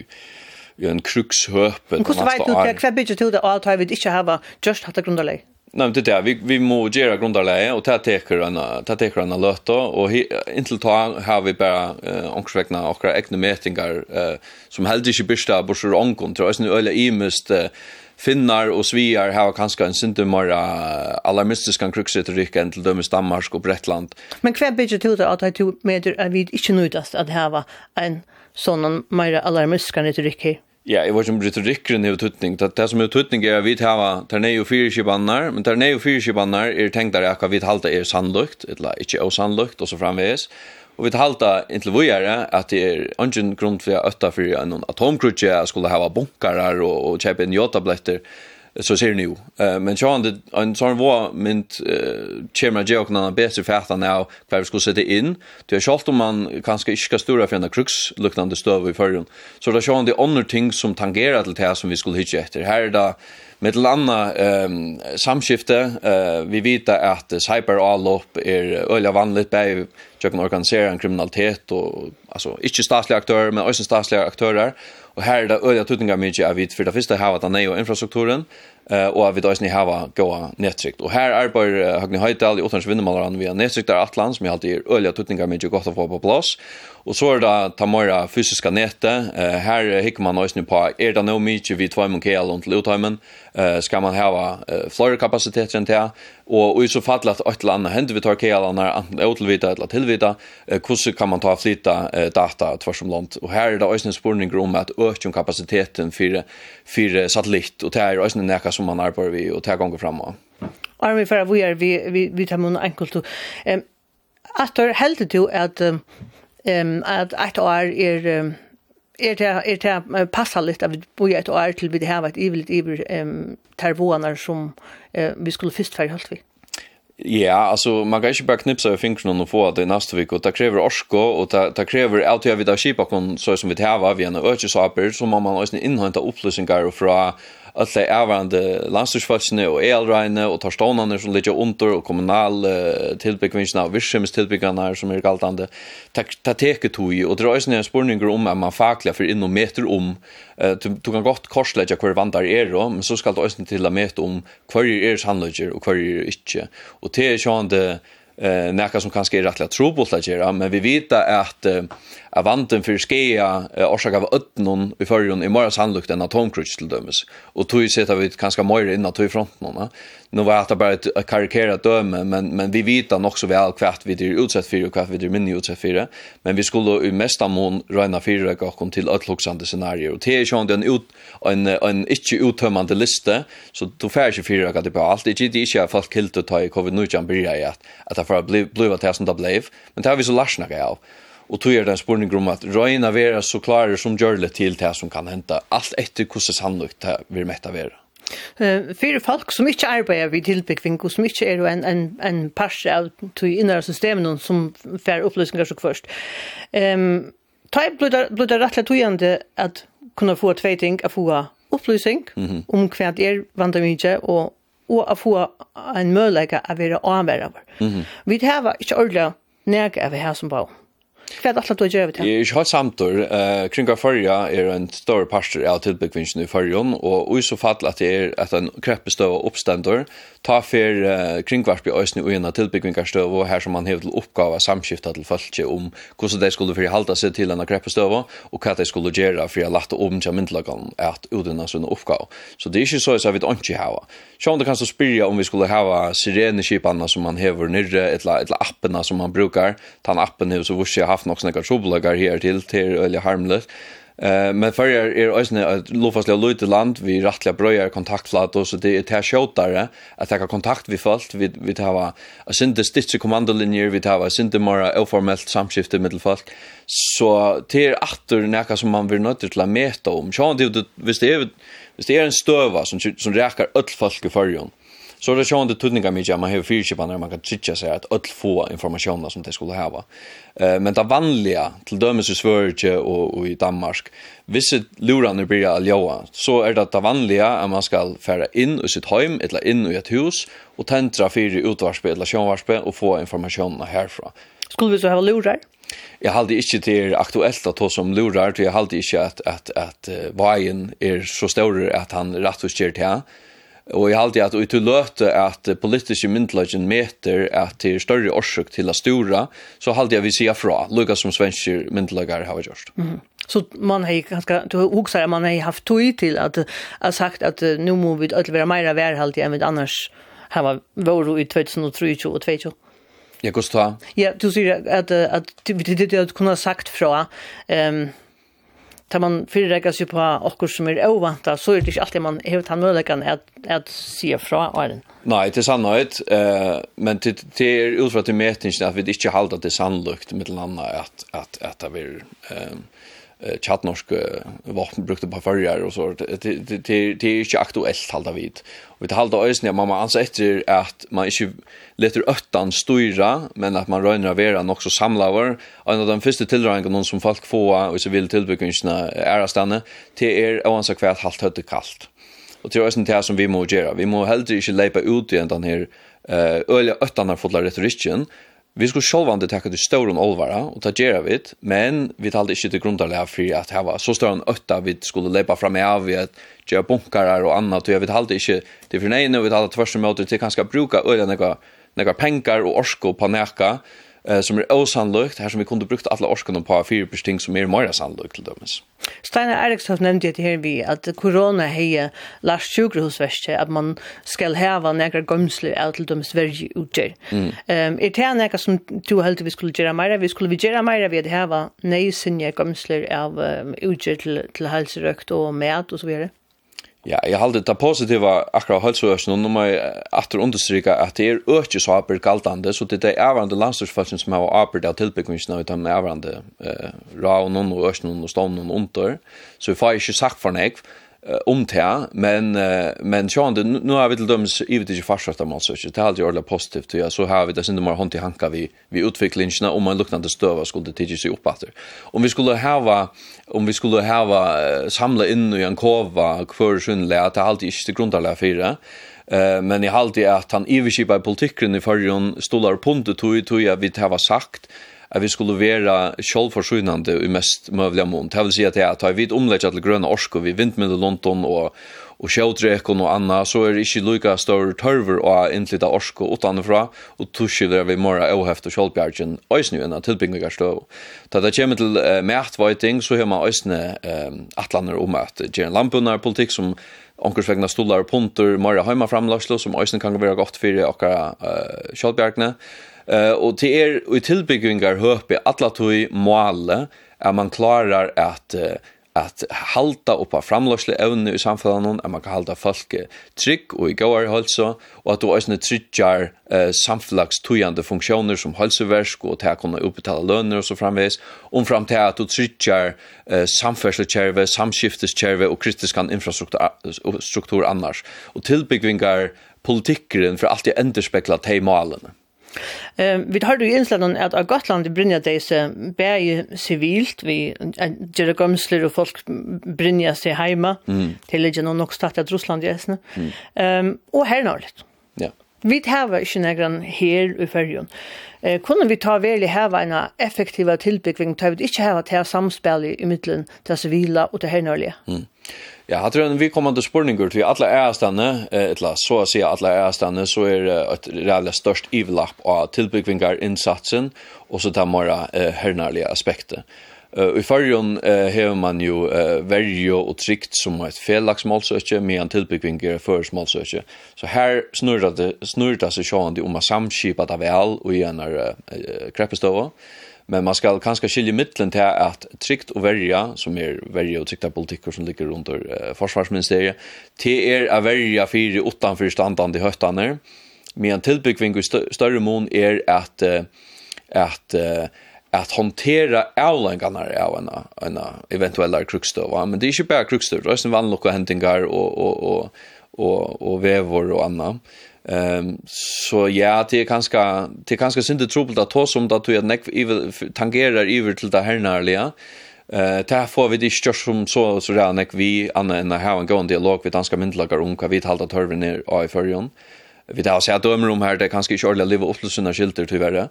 i en krukshøp. Men hvordan vet du hva bygger du det, og alt har vi ikke hatt just hatt det grunnlegg? Nej, men det är vi vi måste göra grundarläge och ta teker en ta teker en lötta och intill ta har vi bara eh, onksvägna och egna mätingar eh, som helt inte bista på så ankontra så nu eller imest eh, finnar och sviar har kanske en synte alarmistisk kan kruxa till rycka till dömes Danmark och Bretland. Men kvä bygger till det att det med att vi inte nödast att ha en sånn mer alarmistisk kan rycka Ja, jeg var om retorikken i ututning. Det, det som er ututning er at vi tar ternei og fyrirskipannar, men ternei og fyrirskipannar er tenkt der akkurat vi halta er sannlukt, eller ikke osannlukt, og så framveges. Og vi halta inntil vi er at det er ungen grunn for å øtta for en atomkrutje, skulle hava bunkarar og, og kjøpe en jotabletter, så ser ni ju. Eh men så han en sån var mint eh chema jag kan bättre fatta nu kvar vi skulle sätta in. Det är schalt om man kanske inte ska stora för en krux luktande stöv i förrun. Så där sjön det andra ting som tangerar till det som vi skulle hitta efter. Här är det med landa ehm samskifte eh vi vet att cyberallop är öliga vanligt på jag kan organisera en kriminalitet och alltså inte statliga aktörer men också statliga aktörer och här är det öliga tutningar mycket av vid för det första har att han är infrastrukturen eh och vi då ni hava goa nättrikt. Och här är bara Hagne Høydal i Ottans vinnermalaren via nättrikt där Atlant som alltid är öliga tutningar med gott att få på plats. Och så är det ta mera fysiska nätet. Eh här hickar man nu på är det nog mycket vi två mun kell och lutheimen. Eh ska man hava eh, kapacitet kapaciteten där och i så fall att ett land händer vi tar kell när antingen eller tillvita eh, hur kan man ta flytta eh, data tvärs om land. Och här är det ösnen spårning om att öka kapaciteten för för satellit och det är ösnen näkas som man arbetar vi och ta gånger framåt. Är vi för vi är vi vi vi tar mun enkelt och ehm att det helt du att ehm att att är är er det er det passa litt av bo i år till vi det här vært evil evil ehm tervonar som vi skulle först helt vi. Ja, alltså man kan ju bara knipsa med fingrarna och få det nästa vecka och det kräver orsko och det, det kräver allt jag vid ha kipa kon så som vi det här var vi en ökes så man måste inhämta upplysningar från att det är varande landstorsfatsne och elreine och tarstonarna som ligger under och kommunal tillbyggvinsterna och virksomhetstillbyggarna som är galtande ta teket tog och dra sig ner spårningar om att man fakliga för inom meter om du kan gott korslägga hver vandar er då men så ska det också till att mäta om hver er handlägger och hver er inte och det är ju eh näka som kanske är rättligt trobult att göra men vi vet att eh, avanten för skea eh, orsaka av öttnon i förrjon i morgon handlukt en atomkrutch till dömes och tog ju sätta vi kanske mer in att i fronten va nu var det bara ett karikerat döme men men vi vet nog så väl kvart vi det utsatt för och kvart vi det minne utsatt för men vi skulle i mesta mån räna fyra och kom till ett loxande scenario. Och det är ju en ut en en inte uttömmande lista så då får ju fyra att det på allt. Det är ju inte fast kilt att ta i covid nu kan bli att att det får bli blue att hästen då blev. Men det har vi så larsna av. Och tog er den spurning om att räna vera så klarer som gör det till det som kan hända. Allt efter hur sannolikt det vi mätta vera Fyrir folk som ikke arbeider vid tilbyggving, og som ikke er en, en, en parse av de innere systemen som fer opplysninger så først. Um, ta er blir det rettelig togjende at kunne få tve ting, å få opplysning mm -hmm. om hva det er vandamidje, og, og å få en mulighet av å være avhverandre. Mm -hmm. Vi har ikke ordentlig nærke av det her som bare Hva er det alt du gjør til? Jeg er ikke helt samtor. Uh, Kringa førja er en større parster av tilbyggvinnsen i Førjon, og i så fall at det er et en kreppestøv og oppstender, ta for uh, kringvarp i øyne og en av tilbyggvingarstøv, og her som man har til oppgave samskiftet til folket om hvordan de skulle forhalda seg til denne kreppestøv, og hva de skulle gjøre for å lette om til myndelagene at utdenne sånne oppgave. Så det er ikke så at vi ikke har. Så om det kanst spyrja om vi skulle hava sirene som man hever nyrre etla etla appena som man brukar. Tan appen hevur så vurs jeg haft nok snakkar trublagar her til til eller harmlet. Eh men för er är ösne att lofasliga lite land vi rattliga bröjar kontaktflat och så det är till skjutare att ta kontakt vi fast vi vi har a synte stitch kommandolinjer vi har synte mera oformellt samskifte mellan folk så till åter näka som man vill nöta till att mäta om så det visst det är Hvis det er en støva som, som rækar öll folk i fyrjon, så er det sjående tydninga mykje at man har fyrkipan der man kan trytja seg at öll få informasjoner som de skulle hava. Uh, men det vanliga, til dømes i Sverige og, og i Danmark, visse lurene blir aljoa, så er det det vanliga at man skal færa inn i sitt heim, eller inn i et hus, og tentra fyrir utvarspe eller sjånvarspe og få informasjoner herfra. Skulle vi så hava lurar? jag hade inte till aktuelt at hos som lurar till jag hade at, att att uh, vajen är så større att han rätt och styrt här och jag hade att ut løte att politiske myndelagen meter att er större orsak till att stora så hade jag vi sier fra lukka som svenske myndlagar har gjort. Mm. Så man har ganska du huxar man har haft tog till att ha sagt att nu måste vi öll vara mer värhalt än vi annars har var i 2023 och 2022. Ja, gos ta. Ja, du sier at, at, det du kunne ha sagt fra, um, tar man fyrirreikar seg på okkur som er ovanta, så er det ikke alltid man har tann möjligheten at, at sige fra åren. Nei, det er sannhet, uh, men det, det er utfra til metingen at vi ikke halda det sannlukt med den att, at, at, at det blir... Um, tjatnorsk vapen brukte på förjar och så det det det är inte aktuellt halda vid. Och det halda ösnen man man anser efter att man inte letter öttan styra men att man rönrar vera nog så samlavar en av de första tilldragen någon som folk får och så vill tillbyggingsna är stanna till er och ansa kvärt halt hött kallt. Och till ösnen till som vi må göra. Vi må heldur inte leipa ut i den här eh öliga öttan har fått retoriken Vi skulle självande ta till stor olvara och ta gera vid, men vi talade inte till grundarlära för att här var så stor en ötta vi skulle läppa fram med av att göra bunkarar och annat och jag vet alltid inte det för nej nu vi talade tvärs emot det kanske bruka öliga några några pengar och orsko på näka eh som är er osannolikt här som vi kunde brukt alla orskarna på fyra besting som är er mer sannolikt till dömes. Steiner Eriksson nämnde det här vi att corona heja lars sjukhusväste att man skall häva några gömslu ut till dömes vergi utger. Ehm är det några som du helt vi skulle göra mer vi skulle vi göra mer vi det här var nej synja gömsler av ute utger till till hälsorökt och mat och så vidare. Ja, jeg halde det positiva akkurat hølsøøsene, og nå må jeg atter understryka at det er økje så arbeid galtande, så det er avrande landstorsfalsen som har arbeid av tilbyggingsna ut av avrande eh, raun og øsene og stånden under, så vi får ikke sagt for nek, om det, men men sjón det nu har vi till döms i det ju fastsatta mål så det har ju ordla positivt ja så har vi det synd mer hand i hanka vi vi utvecklingarna om man luktande stöva skulle det ju sig upp åter. Om vi skulle ha om vi skulle ha samla in i en kova kvar sjön lärt det alltid inte grundala fyra. Eh men i allt i att han överskipar politiken i förrån stolar pundet tog tog jag vi det har sagt at vi skulle være kjølforsynende i mest møvlige mån. Det vil si at jeg tar vidt omlegget til grønne orsker, vi vindmiddel London og og sjødrekon og annet, så er det ikke lykke større tørver og innflytta og utenfra, og tuskivler vi mora åheft og kjolbjergen øyne enn tilbyggingar støv. Da det kommer til uh, mætvøyting, så har man øyne um, atlander om at gjer en lampunar-politikk som onkursvegna stolar og punter, mora heima framlagslo, som øyne kan være godt fyrir okkara uh, kjolbjergne, Eh och till er och tillbyggingar höpe alla tog måle är man klarar att att halta upp av framlösle evne i samfunnet, at man kan halta folk trygg og i gåar hølsa, og at du også tryggjar eh, samfunnslagstøyande funksjoner som hølseversk og til å kunne uppbetala lønner og så framveis, omfram til at du tryggjar eh, samferdselskjerve, samskifteskjerve og kristiskan infrastruktur annars, og tilbyggvingar politikkeren for alltid enderspekla til malene. Eh, vi har ju inslagen att av Gotland i Brynja desse bär civilt vi gör gömsler och folk Brynja sig hemma mm. till igen och också startat Ryssland jäsna. Ehm mm. um, och här norrut. Ja. Vi har ju negran här i färjan. Eh, kunde vi ta väl i här en effektiva tillbyggning tar vi här att til samspel i mitten till civila och og här hernørlige? Mm. Ja, jeg tror vi kommer til spurninger til alle ærestene, eller så å si alle ærestene, så er det et reelle størst ivelapp av tilbyggvingar innsatsen, og så tar man eh, hernærlige aspekter. Uh, I fargen uh, har man jo uh, verje og trygt som et felagsmålsøkje, med en tilbyggvinger for smålsøkje. Så her snurrer det, snurrer det seg om å samskipa det vel og gjennom uh, kreppestøvet, Men man skal kanskje skilje mittlen til at trygt og verja, som er verja og trygta politikker som ligger rundt uh, forsvarsministeriet, til er a verja fire utanfor standande høttane, men tilbyggving i større mån er at, at, at håndtera avlengarna av en, en eventuelle krukstøv. Men det er ikke bare krukstøv, det er vanlige hendingar og, og, og, og, og vevor og annet. Ehm så ja, det är ganska det är ganska synd trubbelt att ta som att du neck tangerar över till det härnärliga. Eh där får vi det just som så så där neck vi anna en ha en go dialog med danska myndlagar om vad vi talar att hörver ner i förjon. Vi tar så att dömer om här det kanske inte ordla leva upp till sina skilter tyvärr.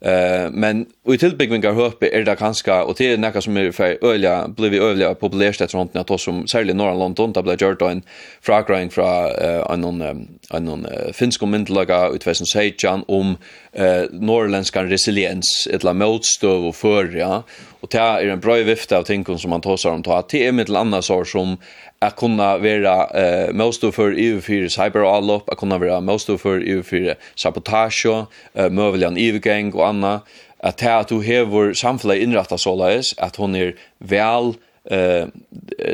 Eh men i tillbyggningar hoppe är det kanske och det är något som är för öliga blev vi öliga populärt efter runt när som särskilt norra London där blev gjort en frågring från en någon en någon finsk kommentar ut vad som säger om eh norrländska resiliens ett la motstånd och för ja. Och det är en bra vift av ting som man tar om ta till med till andra saker som att kunna vara eh motstånd för EU4 up att kunna vara motstånd för EU4 sabotage eh, möjligen EU-gang och annat att här att du har samhället så således att hon är väl eh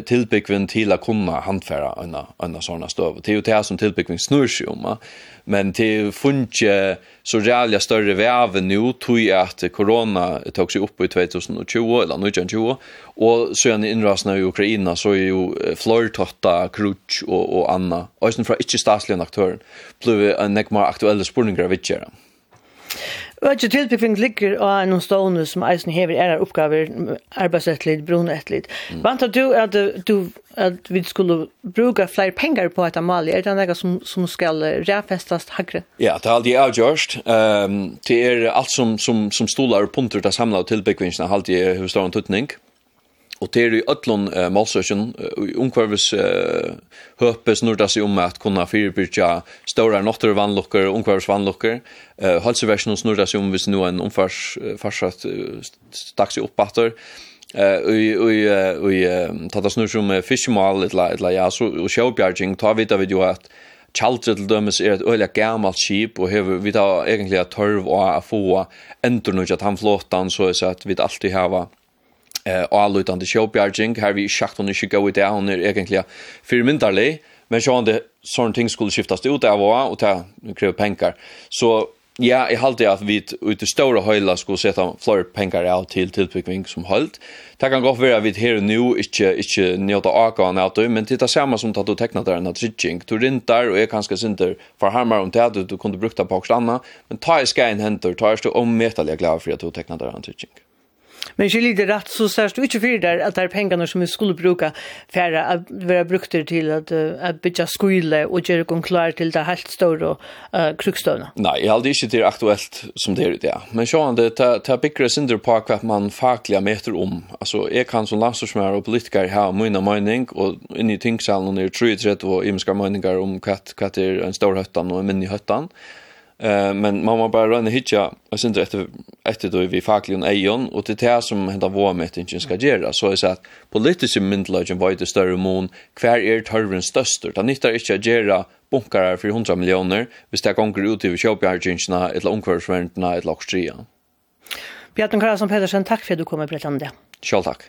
tillbyggven till att kunna hantfära en en såna stöv. Det är ju det som tillbyggven snurr sig om, men det funke så jävla större väv nu tog jag att corona tog sig upp i 2020 eller 2020 och sen inrasna i Ukraina så är ju flortotta krutch och och anna och sen från inte statsliga aktörer blev en nekmar aktuella spurningar vidare. Økje tilbygging ligger av noen stående som eisen hever er oppgaver, arbeidsrettelig, brunettelig. Mm. Vant du at, du at vi skulle bruke flere penger på et amal? Er det noe som, som skal refestes hagre? Ja, det er aldri avgjørst. Um, det er alt som, som, som stoler og punter til samla og tilbyggingsene, aldri hos stående tutning. Mm Og det er i ötlun uh, målsøkjen, ungkvarvis uh, høpes nurda seg om at kunne fyrirbyrja ståra nottere vannlukker, ungkvarvis vannlukker. Uh, Halseversjonen snurda seg om hvis nu en omfars uh, farsat uh, stakk seg oppbatter. Uh, og og og tata snur som fiskemal etla etla ja så og showbjarging tar vita við jo at Chalter til dømes er et øyelig gammalt skip, og hever, vi tar egentlig et tørv og a få endur nødja han, så er det at vi alltid har eh allutande showbjarging har vi sagt hon ska gå ut där hon är egentligen förmyndarlig men så han det sån ting skulle skiftas ut där var och ta kräver pengar. Så ja jag håller att vi ut det stora höjla skulle sätta fler pengar ut till tillbyggning som hållt det kan gå för att vi här nu inte inte njuta akan ut men titta samma som att du tecknat där en tridging du rintar och är kanske synter för harmar om det du kunde brukt på också annat men ta i skäin händer tar du om metaliga glad för att du tecknat där en tridging Men ikke lite rett, så sørst du ikke for deg at det er pengene som vi skulle bruka for å være brukt til at, at bytja skole og gjøre dem klar til det helt store uh, krukstøvene. Nei, jeg hadde ikke det aktuelt som det er det. Men sjåan, det er bygger sinder på hva man faglige meter om. Altså, jeg kan som landstorsmær og politiker ha mye mening, og inne i tingsalen er 33 og imenske meninger om hva det er en stor høttan og en minne høttan. høttan Eh men man må bara röna hitcha och sen efter efter då vi fakligen ejon och det är som hända vår med inte ska göra så är så att politisk myndlagen var det större mån kvar är törven störst det nyttar inte att göra bunkar för 100 miljoner hvis det går ut i köpjarginserna eller omkvärsvärnarna eller lockstria. Björn Karlsson Pedersen, tack för att du kommer berätta om det. Själv tack.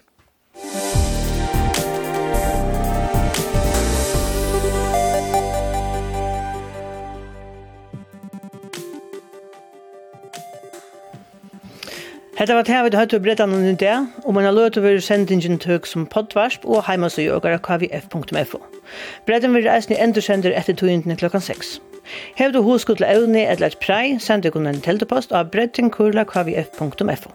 Hetta var tævit høttu brettan og nýnti, og man alert over sendingin tøk sum podvarsp og heimasøy og kvf.fo. Brettan veru endur sendur eftir tøyndene klokkan 6. Hevur du husku til evne eller et prei, send ikon en teltepost av brettingkurla.kvf.fo.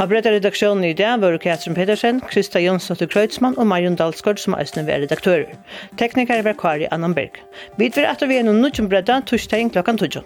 Av brettaredaksjonen i dag var Katrin Pedersen, Krista Jonsdottir Kreutzmann og Marion Dalsgaard som æsni var redaktører. Teknikar var Kari Annanberg. Vi verð at vi er noen nødgjum brettan torsdagen klokkan 12.